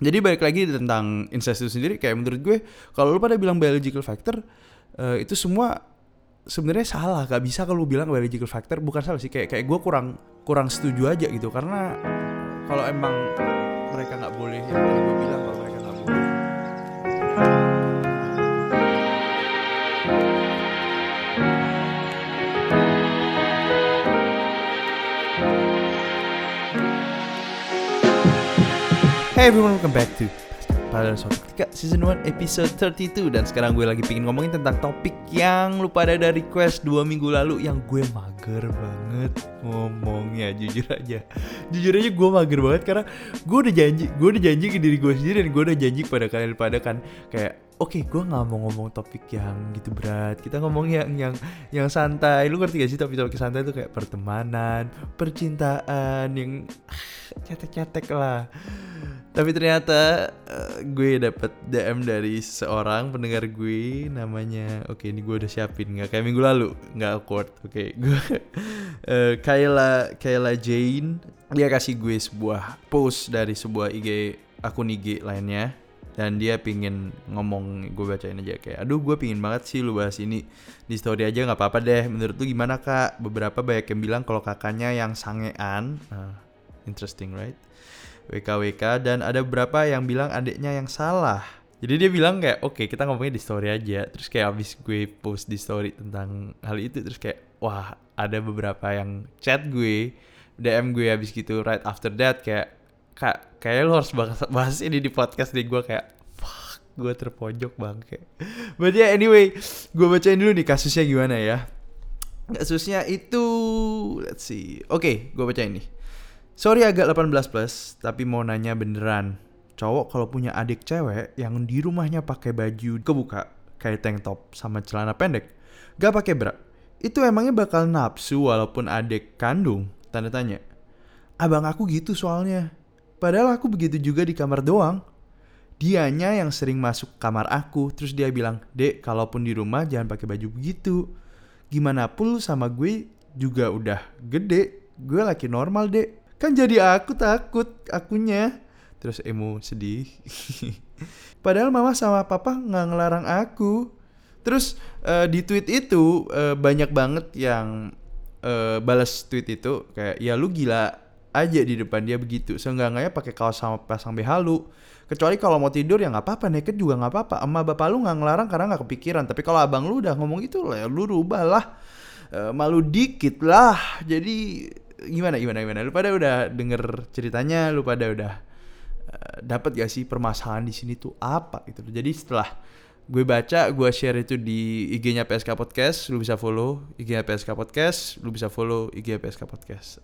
jadi balik lagi tentang incest itu sendiri kayak menurut gue kalau lu pada bilang biological factor uh, itu semua sebenarnya salah. Gak bisa kalau bilang biological factor bukan salah sih. Kayak kayak gue kurang kurang setuju aja gitu. Karena kalau emang mereka nggak boleh yang tadi gue bilang Hey everyone, welcome back to pada suatu ketika season 1 episode 32 dan sekarang gue lagi pingin ngomongin tentang topik yang lu pada ada request dua minggu lalu yang gue mager banget ngomongnya jujur aja. Jujur aja gue mager banget karena gue udah janji gue udah janji ke diri gue sendiri dan gue udah janji kepada kalian pada kan kayak oke okay, gue nggak mau ngomong topik yang gitu berat. Kita ngomong yang yang yang santai. Lu ngerti gak sih topik-topik santai itu kayak pertemanan percintaan yang cetek-cetek lah tapi ternyata uh, gue dapet DM dari seorang pendengar gue namanya oke okay, ini gue udah siapin nggak kayak minggu lalu nggak awkward oke. Okay, gue uh, Kayla Kayla Jane dia kasih gue sebuah post dari sebuah IG akun IG lainnya. Dan dia pingin ngomong gue bacain aja kayak aduh gue pingin banget sih lu bahas ini. Di story aja nggak apa-apa deh. Menurut lu gimana kak? Beberapa banyak yang bilang kalau kakaknya yang sangean. Uh, interesting right WKWK dan ada beberapa yang bilang adiknya yang salah. Jadi dia bilang kayak oke okay, kita ngomongnya di story aja. Terus kayak abis gue post di story tentang hal itu terus kayak wah ada beberapa yang chat gue DM gue abis gitu right after that kayak kak kayak lo harus bahas, bahas ini di podcast deh gue kayak fuck gue terpojok bang kayak. But yeah anyway gue bacain dulu nih kasusnya gimana ya. Kasusnya itu let's see. Oke okay, gue bacain nih. Sorry agak 18 plus, tapi mau nanya beneran. Cowok kalau punya adik cewek yang di rumahnya pakai baju kebuka, kayak tank top sama celana pendek, gak pakai bra, itu emangnya bakal nafsu walaupun adik kandung? Tanda tanya. Abang aku gitu soalnya. Padahal aku begitu juga di kamar doang. Dianya yang sering masuk kamar aku, terus dia bilang, Dek, kalaupun di rumah jangan pakai baju begitu. Gimana pun sama gue juga udah gede, gue laki normal, Dek kan jadi aku takut akunya. Terus emo sedih. Padahal mama sama papa nggak ngelarang aku. Terus uh, di tweet itu uh, banyak banget yang uh, balas tweet itu. Kayak ya lu gila aja di depan dia begitu. Seenggaknya pakai kaos sama pasang BH lu. Kecuali kalau mau tidur ya nggak apa-apa. Naked juga nggak apa-apa. Emak bapak lu nggak ngelarang karena nggak kepikiran. Tapi kalau abang lu udah ngomong itu lah ya lu rubah lah uh, malu dikit lah. Jadi gimana gimana gimana? Lu pada udah denger ceritanya? Lu pada udah uh, dapat gak sih permasalahan di sini tuh apa gitu? Jadi setelah gue baca gue share itu di IG-nya PSK Podcast lu bisa follow IG-nya PSK Podcast lu bisa follow IG-nya PSK Podcast.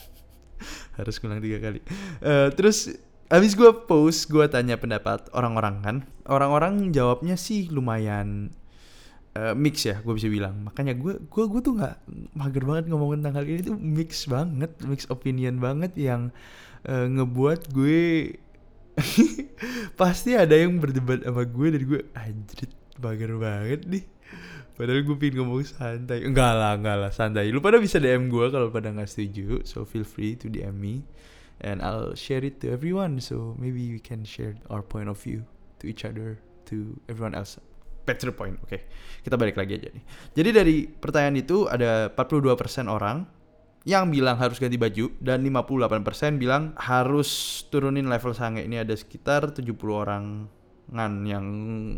Harus ngulang tiga kali. Uh, terus Abis gue post, gue tanya pendapat orang-orang kan. Orang-orang jawabnya sih lumayan uh, mix ya gue bisa bilang. Makanya gue gue gue tuh nggak mager banget ngomong tentang hal ini. Tuh mix banget mix opinion banget yang uh, ngebuat gue pasti ada yang berdebat sama gue dan gue anjrit mager banget nih. Padahal gue pengen ngomong santai. Enggak lah enggak lah santai. Lu pada bisa DM gue kalau pada nggak setuju so feel free to DM me and I'll share it to everyone. So maybe we can share our point of view to each other to everyone else back to the point. Oke, okay. kita balik lagi aja nih. Jadi dari pertanyaan itu ada 42% orang yang bilang harus ganti baju dan 58% bilang harus turunin level sange. Ini ada sekitar 70 orang ngan yang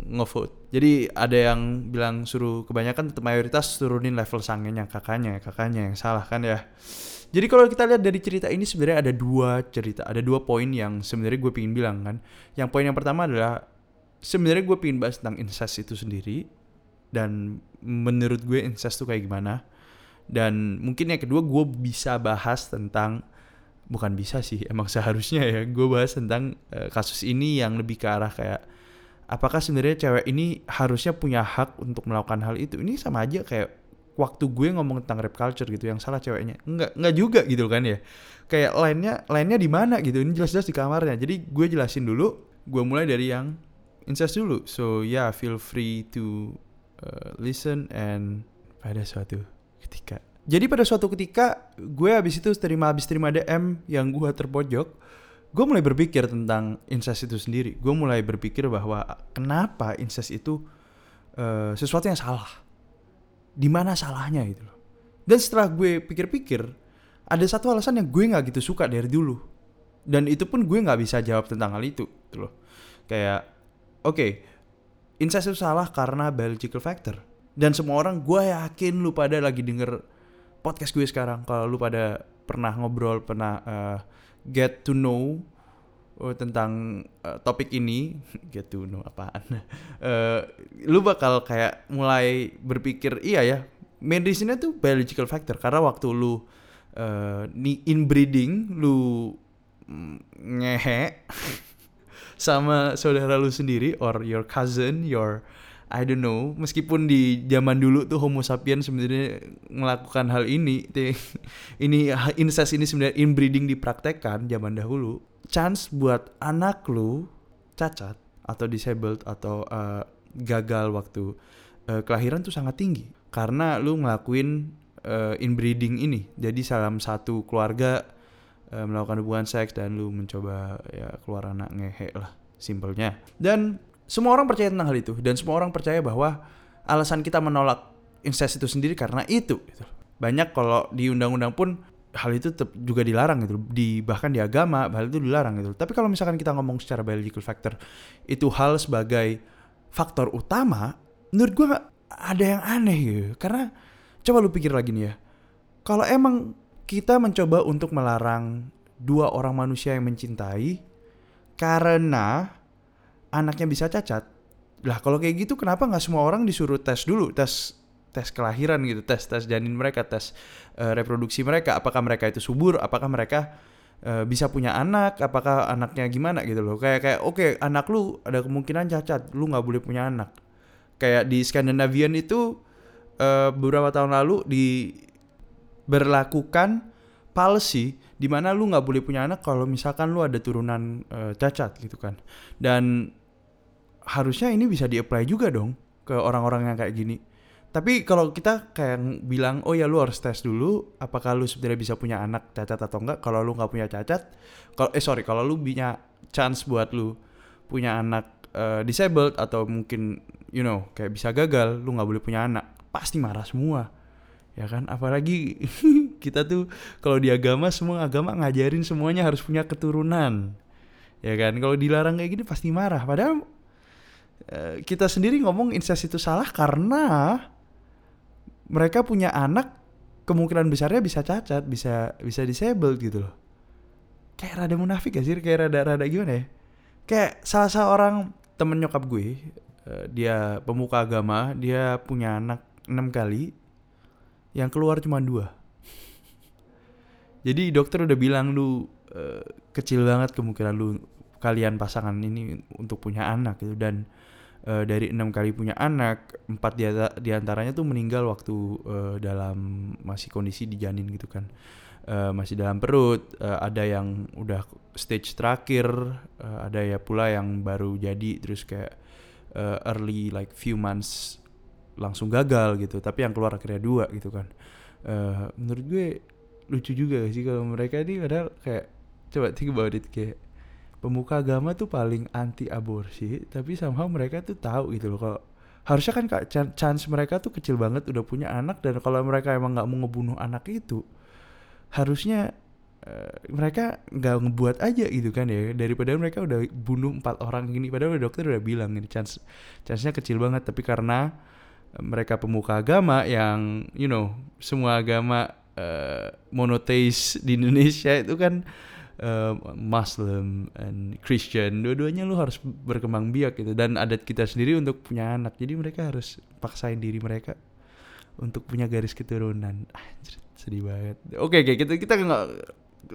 ngevote. Jadi ada yang bilang suruh kebanyakan tetap mayoritas turunin level sangenya kakaknya, kakaknya yang salah kan ya. Jadi kalau kita lihat dari cerita ini sebenarnya ada dua cerita, ada dua poin yang sebenarnya gue pingin bilang kan. Yang poin yang pertama adalah sebenarnya gue pengen bahas tentang incest itu sendiri dan menurut gue incest tuh kayak gimana. Dan mungkin yang kedua gue bisa bahas tentang bukan bisa sih emang seharusnya ya gue bahas tentang uh, kasus ini yang lebih ke arah kayak apakah sebenarnya cewek ini harusnya punya hak untuk melakukan hal itu? Ini sama aja kayak waktu gue ngomong tentang rap culture gitu yang salah ceweknya. Enggak enggak juga gitu kan ya. Kayak lainnya lainnya di mana gitu ini jelas-jelas di kamarnya. Jadi gue jelasin dulu gue mulai dari yang incest dulu. So yeah, feel free to uh, listen and pada suatu ketika. Jadi pada suatu ketika gue habis itu terima habis terima DM yang gue terpojok, gue mulai berpikir tentang incest itu sendiri. Gue mulai berpikir bahwa kenapa incest itu uh, sesuatu yang salah. Di mana salahnya gitu loh. Dan setelah gue pikir-pikir ada satu alasan yang gue nggak gitu suka dari dulu. Dan itu pun gue nggak bisa jawab tentang hal itu gitu loh. Kayak oke okay, incest salah karena biological factor. Dan semua orang gue yakin lu pada lagi denger podcast gue sekarang. Kalau lu pada pernah ngobrol pernah uh, get to know uh, tentang uh, topik ini get to know apaan? Uh, lu bakal kayak mulai berpikir iya ya medicine tuh biological factor. Karena waktu lu uh, inbreeding lu mm, ngehe sama saudara lu sendiri or your cousin your I don't know meskipun di zaman dulu tuh Homo sapiens sebenarnya melakukan hal ini ini incest ini sebenarnya inbreeding dipraktekkan zaman dahulu chance buat anak lu cacat atau disabled atau uh, gagal waktu uh, kelahiran tuh sangat tinggi karena lu ngelakuin uh, inbreeding ini. Jadi salam satu keluarga uh, melakukan hubungan seks dan lu mencoba ya keluar anak ngehe lah simpelnya dan semua orang percaya tentang hal itu dan semua orang percaya bahwa alasan kita menolak incest itu sendiri karena itu. Gitu. Banyak kalau di undang-undang pun hal itu juga dilarang gitu. Di bahkan di agama hal itu dilarang gitu. Tapi kalau misalkan kita ngomong secara biological factor itu hal sebagai faktor utama, menurut gue ada yang aneh gitu. Karena coba lu pikir lagi nih ya. Kalau emang kita mencoba untuk melarang dua orang manusia yang mencintai karena anaknya bisa cacat. Lah kalau kayak gitu kenapa nggak semua orang disuruh tes dulu? Tes tes kelahiran gitu tes tes janin mereka tes uh, reproduksi mereka. Apakah mereka itu subur? Apakah mereka uh, bisa punya anak? Apakah anaknya gimana gitu loh? Kayak kayak oke okay, anak lu ada kemungkinan cacat. Lu nggak boleh punya anak. Kayak di Scandinavian itu uh, beberapa tahun lalu di berlakukan policy di mana lu nggak boleh punya anak kalau misalkan lu ada turunan uh, cacat gitu kan dan harusnya ini bisa di-apply juga dong ke orang-orang yang kayak gini. Tapi kalau kita kayak bilang, oh ya lu harus tes dulu, apakah lu sebenarnya bisa punya anak cacat atau enggak? Kalau lu nggak punya cacat, kalau eh sorry, kalau lu punya chance buat lu punya anak uh, disabled atau mungkin you know kayak bisa gagal, lu nggak boleh punya anak, pasti marah semua, ya kan? Apalagi kita tuh kalau di agama semua agama ngajarin semuanya harus punya keturunan, ya kan? Kalau dilarang kayak gini pasti marah. Padahal Eh, kita sendiri ngomong incest itu salah karena mereka punya anak kemungkinan besarnya bisa cacat, bisa bisa disabled gitu loh. Kayak rada munafik gak sih? Kayak rada-rada gimana ya? Kayak salah seorang temen nyokap gue, uh, dia pemuka agama, dia punya anak enam kali, yang keluar cuma dua. Jadi dokter udah bilang lu uh, kecil banget kemungkinan lu kalian pasangan ini untuk punya anak gitu dan uh, dari enam kali punya anak empat di di antaranya tuh meninggal waktu uh, dalam masih kondisi di janin gitu kan uh, masih dalam perut uh, ada yang udah stage terakhir uh, ada ya pula yang baru jadi terus kayak uh, early like few months langsung gagal gitu tapi yang keluar akhirnya dua gitu kan. Uh, menurut gue lucu juga sih kalau mereka ini padahal kayak coba think about it kayak pemuka agama tuh paling anti aborsi tapi somehow mereka tuh tahu gitu loh kalau harusnya kan kak chance mereka tuh kecil banget udah punya anak dan kalau mereka emang nggak mau ngebunuh anak itu harusnya uh, mereka nggak ngebuat aja gitu kan ya. Daripada mereka udah bunuh empat orang gini padahal dokter udah bilang ini chance chance nya kecil banget tapi karena mereka pemuka agama yang you know semua agama uh, monoteis di Indonesia itu kan uh, Muslim and Christian dua-duanya lu harus berkembang biak gitu. Dan adat kita sendiri untuk punya anak. Jadi mereka harus paksain diri mereka untuk punya garis keturunan. Anjir, sedih banget. Oke okay, kita kita nggak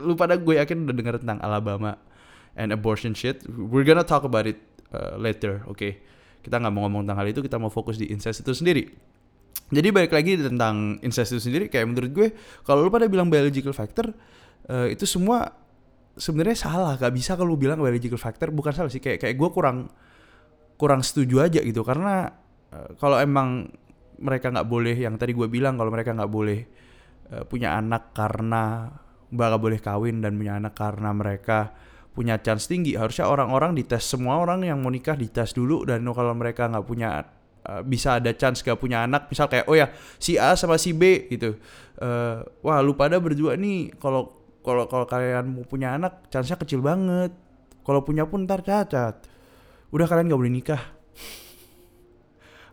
lu pada gue yakin udah dengar tentang Alabama and abortion shit. We're gonna talk about it uh, later oke? okay? Kita nggak mau ngomong tentang hal itu kita mau fokus di incest itu sendiri. Jadi balik lagi tentang incest itu sendiri kayak menurut gue kalau lu pada bilang biological factor uh, itu semua sebenarnya salah. Gak bisa kalau bilang biological factor bukan salah sih. Kayak kayak gue kurang kurang setuju aja gitu. Karena uh, kalau emang mereka nggak boleh yang tadi gue bilang kalau mereka nggak boleh uh, punya anak karena bakal boleh kawin dan punya anak karena mereka punya chance tinggi. Harusnya orang-orang dites semua orang yang mau nikah dites dulu dan kalau mereka nggak punya uh, bisa ada chance gak punya anak misal kayak oh ya si A sama si B gitu. Uh, wah lu pada berdua nih kalau kalau kalau kalian mau punya anak chance-nya kecil banget. Kalau punya pun ntar cacat. Udah kalian gak boleh nikah.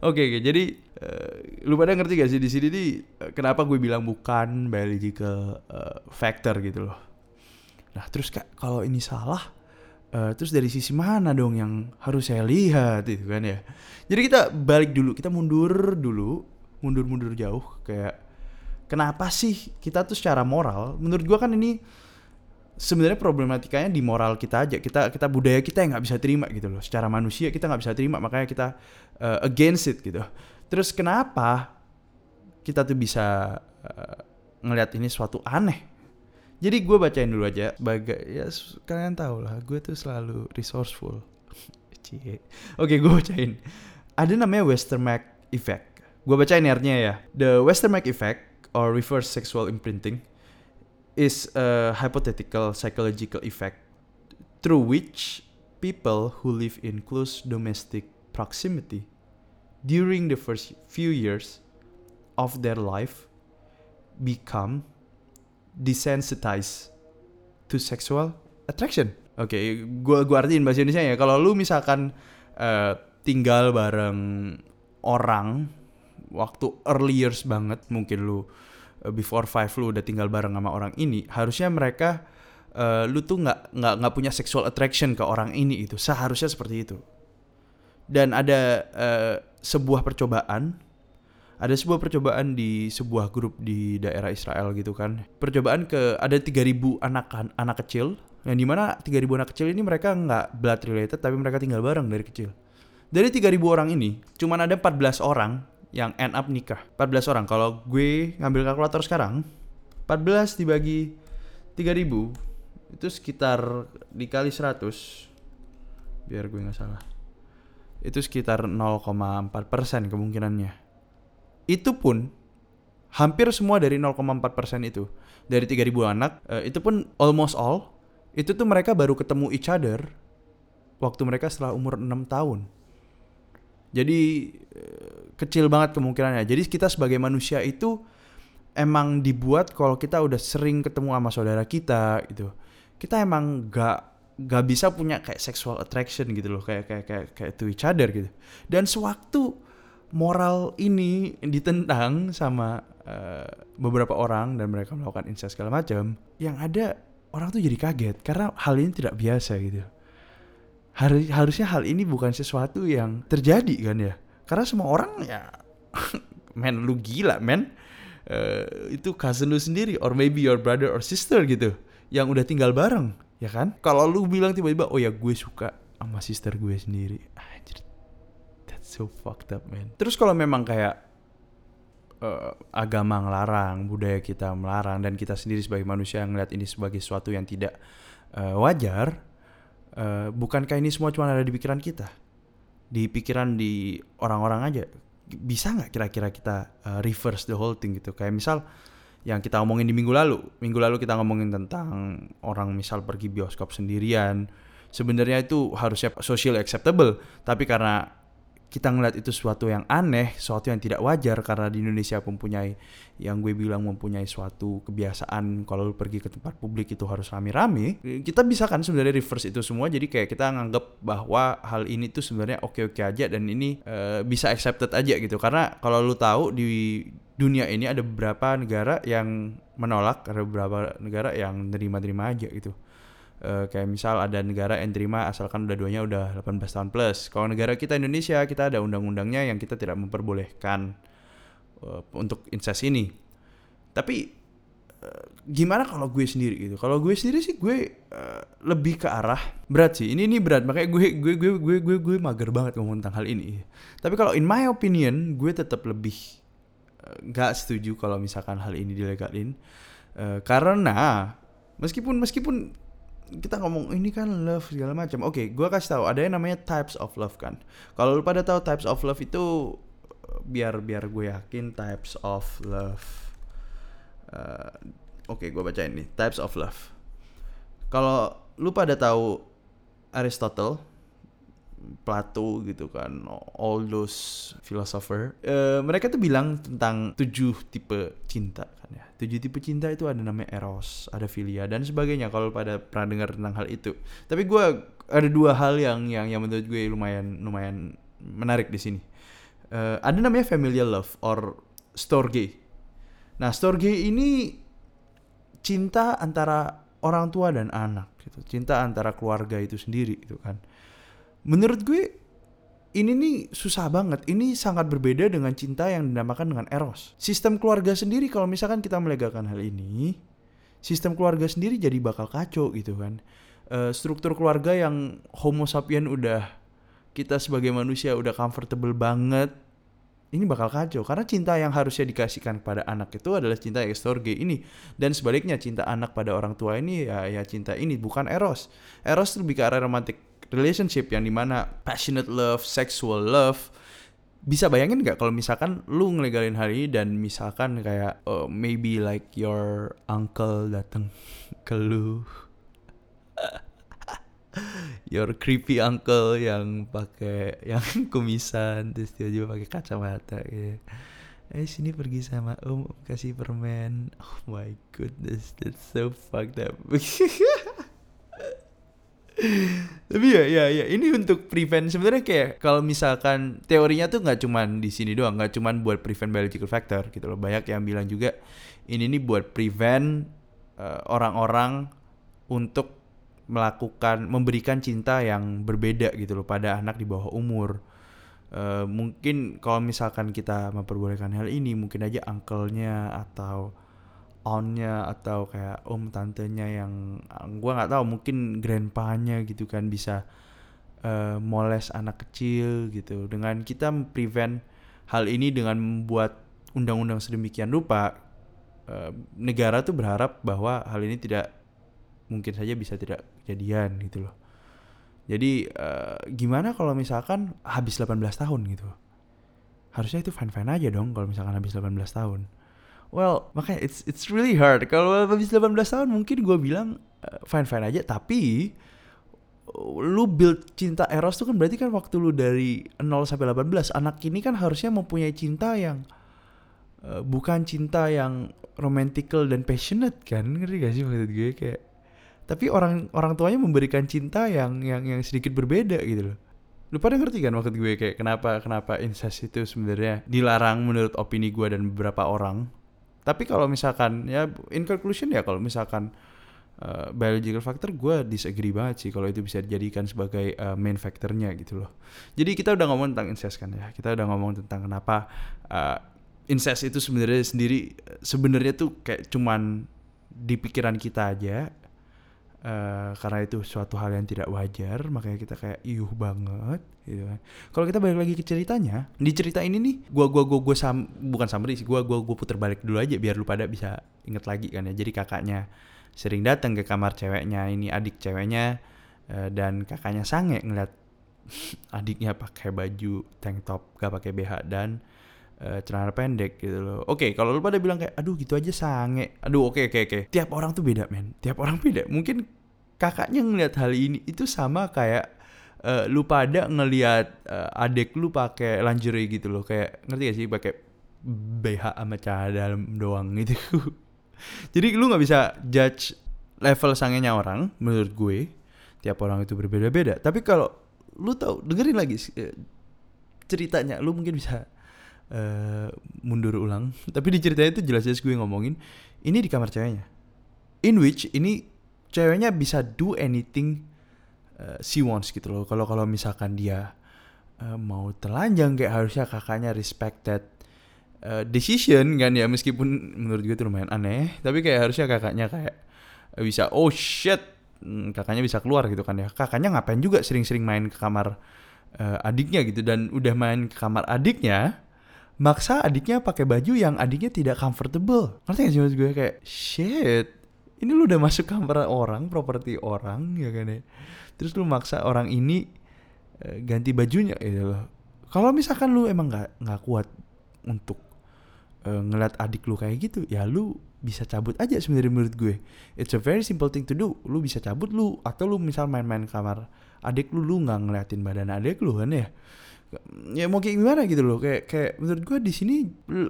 Oke, okay, okay, jadi uh, lu pada ngerti gak sih di sini nih kenapa gue bilang bukan biological uh, factor gitu loh. Nah terus kak kalau ini salah, uh, terus dari sisi mana dong yang harus saya lihat itu kan ya? Jadi kita balik dulu, kita mundur dulu, mundur-mundur jauh kayak kenapa sih kita tuh secara moral? Menurut gua kan ini sebenarnya problematikanya di moral kita aja kita kita budaya kita yang nggak bisa terima gitu loh secara manusia kita nggak bisa terima makanya kita uh, against it gitu terus kenapa kita tuh bisa uh, ngelihat ini suatu aneh jadi gue bacain dulu aja sebagai ya kalian tahu lah gue tuh selalu resourceful. Cie. Oke gue bacain. Ada namanya Westermarck effect. Gue bacain artinya ya. The Westermarck effect or reverse sexual imprinting is a hypothetical psychological effect through which people who live in close domestic proximity during the first few years of their life become desensitize to sexual attraction. Oke, okay, gua gua artiin bahasa Indonesia ya. Kalau lu misalkan uh, tinggal bareng orang waktu early years banget, mungkin lu uh, before five lu udah tinggal bareng sama orang ini, harusnya mereka uh, lu tuh nggak nggak nggak punya sexual attraction ke orang ini itu. Seharusnya seperti itu. Dan ada uh, sebuah percobaan ada sebuah percobaan di sebuah grup di daerah Israel gitu kan. Percobaan ke ada 3000 anak anak kecil yang di mana 3000 anak kecil ini mereka nggak blood related tapi mereka tinggal bareng dari kecil. Dari 3000 orang ini cuman ada 14 orang yang end up nikah. 14 orang. Kalau gue ngambil kalkulator sekarang 14 dibagi 3000 itu sekitar dikali 100 biar gue nggak salah. Itu sekitar 0,4% kemungkinannya itu pun hampir semua dari 0,4% itu dari 3000 anak uh, itu pun almost all itu tuh mereka baru ketemu each other waktu mereka setelah umur 6 tahun. Jadi uh, kecil banget kemungkinannya. Jadi kita sebagai manusia itu emang dibuat kalau kita udah sering ketemu sama saudara kita gitu. Kita emang gak gak bisa punya kayak sexual attraction gitu loh kayak kayak kayak kayak to each other gitu. Dan sewaktu moral ini ditentang sama uh, beberapa orang dan mereka melakukan incest segala macam, yang ada orang tuh jadi kaget karena hal ini tidak biasa gitu. Har harusnya hal ini bukan sesuatu yang terjadi kan ya. Karena semua orang ya men lu gila men. Uh, itu cousin lu sendiri or maybe your brother or sister gitu yang udah tinggal bareng ya kan kalau lu bilang tiba-tiba oh ya gue suka sama sister gue sendiri so fucked up man. Terus kalau memang kayak uh, agama ngelarang budaya kita melarang dan kita sendiri sebagai manusia ngeliat ini sebagai sesuatu yang tidak uh, wajar uh, bukankah ini semua cuma ada di pikiran kita? Di pikiran di orang-orang aja? Bisa nggak kira-kira kita uh, reverse the whole thing gitu? Kayak misal yang kita ngomongin di minggu lalu. Minggu lalu kita ngomongin tentang orang misal pergi bioskop sendirian. Sebenarnya itu harusnya social acceptable. Tapi karena kita ngeliat itu sesuatu yang aneh, sesuatu yang tidak wajar karena di Indonesia mempunyai yang gue bilang mempunyai suatu kebiasaan kalau lu pergi ke tempat publik itu harus rame-rame. Kita bisa kan sebenarnya reverse itu semua jadi kayak kita nganggap bahwa hal ini tuh sebenarnya oke-oke aja dan ini uh, bisa accepted aja gitu. Karena kalau lu tahu di dunia ini ada beberapa negara yang menolak, ada beberapa negara yang nerima-nerima aja gitu uh, kayak misal ada negara yang terima asalkan udah duanya udah 18 tahun plus. Kalau negara kita Indonesia kita ada undang-undangnya yang kita tidak memperbolehkan uh, untuk incest ini. Tapi uh, gimana kalau gue sendiri gitu? Kalau gue sendiri sih gue uh, lebih ke arah berat sih. Ini ini berat makanya gue gue gue gue gue gue mager banget ngomong tentang hal ini. Tapi kalau in my opinion gue tetap lebih nggak setuju kalau misalkan hal ini dilegalin uh, karena meskipun meskipun kita ngomong ini kan love segala macam. Oke, okay, gua kasih tahu ada yang namanya types of love kan. Kalau lu pada tahu types of love itu biar biar gue yakin types of love. Uh, Oke, okay, gue baca ini types of love. Kalau lu pada tahu Aristotle Plato gitu kan all those philosopher. Uh, mereka tuh bilang tentang tujuh tipe cinta kan ya. Tujuh tipe cinta itu ada namanya eros ada filia dan sebagainya kalau pada pernah dengar tentang hal itu. Tapi gue ada dua hal yang yang yang menurut gue lumayan lumayan menarik di sini. Uh, ada namanya familial love or storge. Nah storge ini cinta antara orang tua dan anak gitu cinta antara keluarga itu sendiri gitu kan menurut gue ini nih susah banget. Ini sangat berbeda dengan cinta yang dinamakan dengan eros. Sistem keluarga sendiri kalau misalkan kita melegakan hal ini, sistem keluarga sendiri jadi bakal kacau gitu kan. Uh, struktur keluarga yang homo sapien udah kita sebagai manusia udah comfortable banget ini bakal kacau karena cinta yang harusnya dikasihkan kepada anak itu adalah cinta estorge ini dan sebaliknya cinta anak pada orang tua ini ya ya cinta ini bukan eros eros lebih ke arah romantic relationship yang di mana passionate love, sexual love, bisa bayangin nggak kalau misalkan lu ngelegalin hal ini dan misalkan kayak uh, maybe like your uncle datang ke lu? Your creepy uncle yang pakai yang kumisan terus dia juga pakai kacamata gitu eh sini pergi sama om kasih permen. Oh my goodness that's so fucked up tapi ya ya ya ini untuk prevent. Sebenarnya kayak kalau misalkan teorinya tuh nggak cuman di sini doang nggak cuman buat prevent biological factor gitu loh. Banyak yang bilang juga ini nih buat prevent uh, orang-orang untuk melakukan memberikan cinta yang berbeda gitu loh pada anak di bawah umur. Uh, mungkin kalau misalkan kita memperbolehkan hal ini mungkin aja uncle-nya atau onnya atau kayak om tantenya yang gue nggak tahu mungkin grandpa-nya gitu kan bisa uh, moles anak kecil gitu. Dengan kita prevent hal ini dengan membuat undang-undang sedemikian rupa uh, negara tuh berharap bahwa hal ini tidak mungkin saja bisa tidak kejadian gitu loh. Jadi uh, gimana kalau misalkan habis 18 tahun gitu? Harusnya itu fine fine aja dong kalau misalkan habis 18 tahun Well, makanya it's it's really hard. Kalau habis 18 tahun mungkin gue bilang uh, fine fine aja, tapi lu build cinta eros tuh kan berarti kan waktu lu dari 0 sampai 18 anak ini kan harusnya mempunyai cinta yang uh, bukan cinta yang romantical dan passionate kan? Ngerti gak sih maksud gue? Kayak tapi orang orang tuanya memberikan cinta yang yang yang sedikit berbeda gitu loh. Lu pada ngerti kan maksud gue? Kayak kenapa kenapa incest itu sebenarnya dilarang menurut opini gue dan beberapa orang tapi kalau misalkan ya in conclusion ya kalau misalkan uh, biological factor gue disagree banget sih kalau itu bisa dijadikan sebagai uh, main factornya gitu loh. Jadi kita udah ngomong tentang incest kan ya. Kita udah ngomong tentang kenapa uh, incest itu sebenarnya sendiri sebenarnya tuh kayak cuman di pikiran kita aja uh, karena itu suatu hal yang tidak wajar makanya kita kayak iuh banget gitu kan. Kalau kita balik lagi ke ceritanya di cerita ini nih gua gua gua gua sam bukan summary sih gua gua gua puter balik dulu aja biar lu pada bisa inget lagi kan ya. Jadi kakaknya sering datang ke kamar ceweknya ini adik ceweknya uh, dan kakaknya sange ngeliat adiknya pakai baju tank top gak pakai BH dan uh, celana pendek gitu loh. Oke, okay, kalau lu pada bilang kayak aduh gitu aja sange. Aduh oke okay, oke okay, oke. Okay. Tiap orang tuh beda, men. Tiap orang beda. Mungkin kakaknya ngelihat hal ini itu sama kayak uh, lu pada ngelihat uh, adek lu pakai lingerie gitu loh. Kayak ngerti gak sih pakai BH sama dalam doang gitu. Jadi lu nggak bisa judge level sangenya orang menurut gue. Tiap orang itu berbeda-beda. Tapi kalau lu tahu dengerin lagi ceritanya, lu mungkin bisa uh, mundur ulang. Tapi di ceritanya itu jelas-jelas gue ngomongin ini di kamar ceweknya. In which ini ceweknya bisa do anything uh, she wants gitu loh. Kalau kalau misalkan dia uh, mau telanjang kayak harusnya kakaknya respected uh, decision kan ya meskipun menurut gue itu lumayan aneh. Tapi kayak harusnya kakaknya kayak bisa oh shit hmm, kakaknya bisa keluar gitu kan ya. Kakaknya ngapain juga sering-sering main ke kamar uh, adiknya gitu dan udah main ke kamar adiknya maksa adiknya pakai baju yang adiknya tidak comfortable. Ngerti gak sih maksud gue kayak shit. Ini lu udah masuk kamar orang, properti orang ya kan ya. Terus lu maksa orang ini uh, ganti bajunya gitu loh. Kalau misalkan lu emang nggak nggak kuat untuk uh, ngeliat adik lu kayak gitu, ya lu bisa cabut aja sebenarnya menurut gue it's a very simple thing to do lu bisa cabut lu atau lu misal main-main kamar adik lu lu nggak ngeliatin badan adik lu kan ya ya mau kayak gimana gitu loh. Kayak kayak menurut gue di sini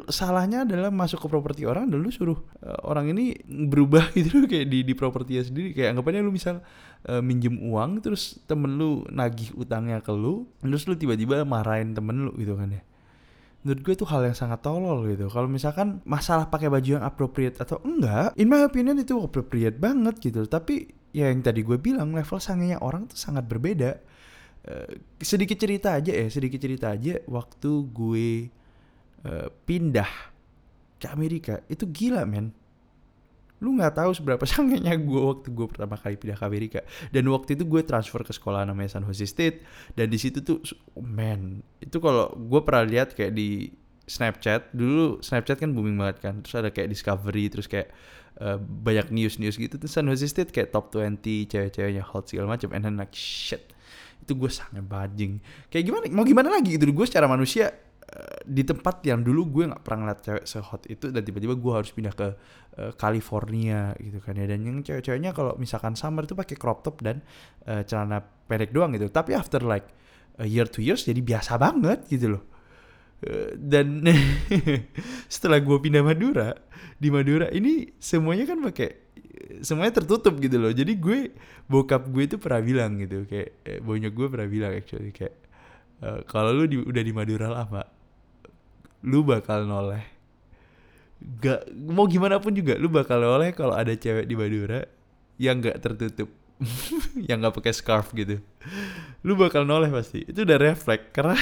salahnya adalah masuk ke properti orang dan lu suruh uh, orang ini berubah gitu loh kayak di di propertinya sendiri. Kayak anggapannya lu misal uh, minjem uang terus temen lu nagih utangnya ke lu terus lu tiba-tiba marahin temen lu gitu kan ya. Menurut gue itu hal yang sangat tolol gitu. Kalau misalkan masalah pakai baju yang appropriate atau enggak in my opinion itu appropriate banget gitu. Tapi ya yang tadi gue bilang level sangenya orang tuh sangat berbeda uh, sedikit cerita aja ya sedikit cerita aja. Waktu gue uh, pindah ke Amerika itu gila men. Lu nggak tahu seberapa sangenya gue waktu gue pertama kali pindah ke Amerika. Dan waktu itu gue transfer ke sekolah namanya San Jose State. Dan di situ tuh oh man itu kalau gue pernah lihat kayak di Snapchat dulu Snapchat kan booming banget kan. Terus ada kayak Discovery terus kayak uh, banyak news news gitu. Tuh San Jose State kayak top 20 cewek-ceweknya hot segala macam and then like shit itu gue sangat bajing. Kayak gimana? Mau gimana lagi? Gitu gue secara manusia uh, di tempat yang dulu gue nggak pernah ngeliat cewek sehot itu dan tiba-tiba gue harus pindah ke uh, California gitu kan ya. Dan yang cewek-ceweknya kalau misalkan summer itu pakai crop top dan uh, celana pendek doang gitu. Tapi after like year to years jadi biasa banget gitu loh. Dan setelah gue pindah Madura di Madura ini semuanya kan pakai semuanya tertutup gitu loh. Jadi gue bokap gue itu pernah bilang gitu kayak eh, bonyok gue pernah bilang actually kayak uh, kalau lu di, udah di Madura lama lu bakal noleh. Gak mau gimana pun juga lu bakal noleh kalau ada cewek di Madura yang gak tertutup yang gak pakai scarf gitu. Lu bakal noleh pasti. Itu udah refleks karena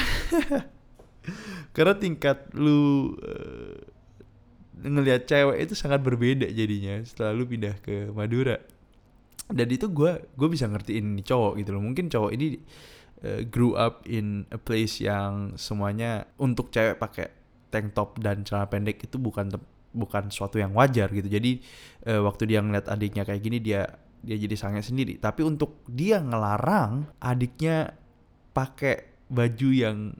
karena tingkat lu uh, ngelihat cewek itu sangat berbeda jadinya setelah lu pindah ke Madura. Dan itu gue gue bisa ngertiin ini cowok gitu loh. Mungkin cowok ini uh, grew up in a place yang semuanya untuk cewek pakai tank top dan celana pendek itu bukan bukan suatu yang wajar gitu. Jadi uh, waktu dia ngeliat adiknya kayak gini dia dia jadi sange sendiri. Tapi untuk dia ngelarang adiknya pakai baju yang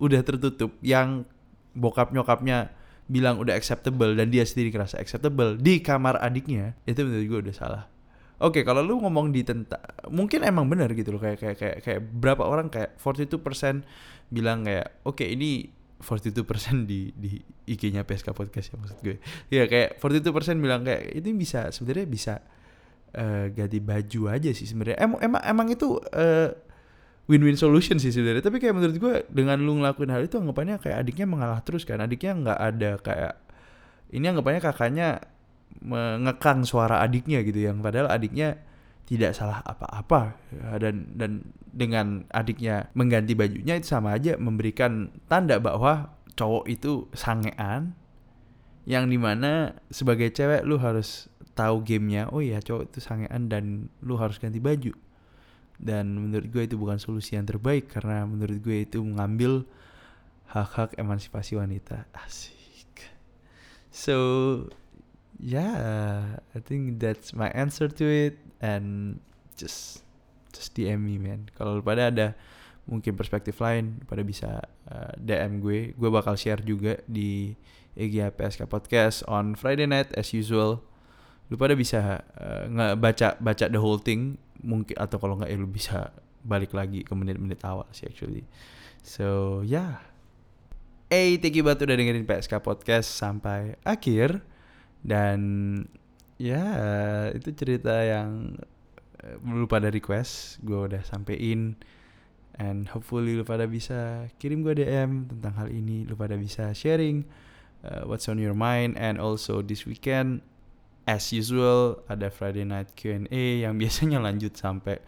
udah tertutup yang bokap nyokapnya bilang udah acceptable dan dia sendiri ngerasa acceptable di kamar adiknya itu menurut gue udah salah Oke, okay, kalau lu ngomong di tentang mungkin emang benar gitu loh kayak kayak kayak kayak berapa orang kayak 42% bilang kayak oke okay, ini 42% di di IG-nya PSK podcast ya maksud gue. Ya kayak 42% bilang kayak ini bisa sebenarnya bisa uh, ganti baju aja sih sebenarnya. Emang emang emang itu uh, win-win solution sih sebenarnya. Tapi kayak menurut gue dengan lu ngelakuin hal itu anggapannya kayak adiknya mengalah terus kan. Adiknya nggak ada kayak ini anggapannya kakaknya mengekang suara adiknya gitu yang padahal adiknya tidak salah apa-apa dan dan dengan adiknya mengganti bajunya itu sama aja memberikan tanda bahwa cowok itu sangean yang di mana sebagai cewek lu harus tahu gamenya oh iya cowok itu sangean dan lu harus ganti baju dan menurut gue itu bukan solusi yang terbaik karena menurut gue itu mengambil hak-hak emansipasi wanita asik so yeah, I think that's my answer to it and just just DM me man. Kalau pada ada mungkin perspektif lain pada bisa uh, DM gue. Gue bakal share juga di IG PSK Podcast on Friday night as usual. Lu pada bisa uh, nggak baca baca the whole thing mungkin atau kalau nggak ya lu bisa balik lagi ke menit-menit awal sih actually. So yeah. Hey, thank you banget udah dengerin PSK Podcast sampai akhir. Dan ya itu cerita yang eh, lu pada request gue udah sampein and hopefully lu pada bisa kirim gue DM tentang hal ini lu pada bisa sharing uh, what's on your mind and also this weekend as usual ada Friday night Q&A yang biasanya lanjut sampai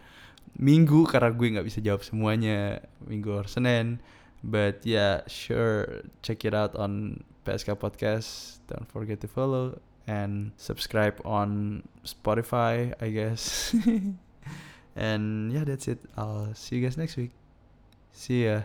minggu karena gue nggak bisa jawab semuanya minggu or Senin but yeah sure check it out on PSK Podcast. Don't forget to follow and subscribe on Spotify, I guess. and yeah, that's it. I'll see you guys next week. See ya.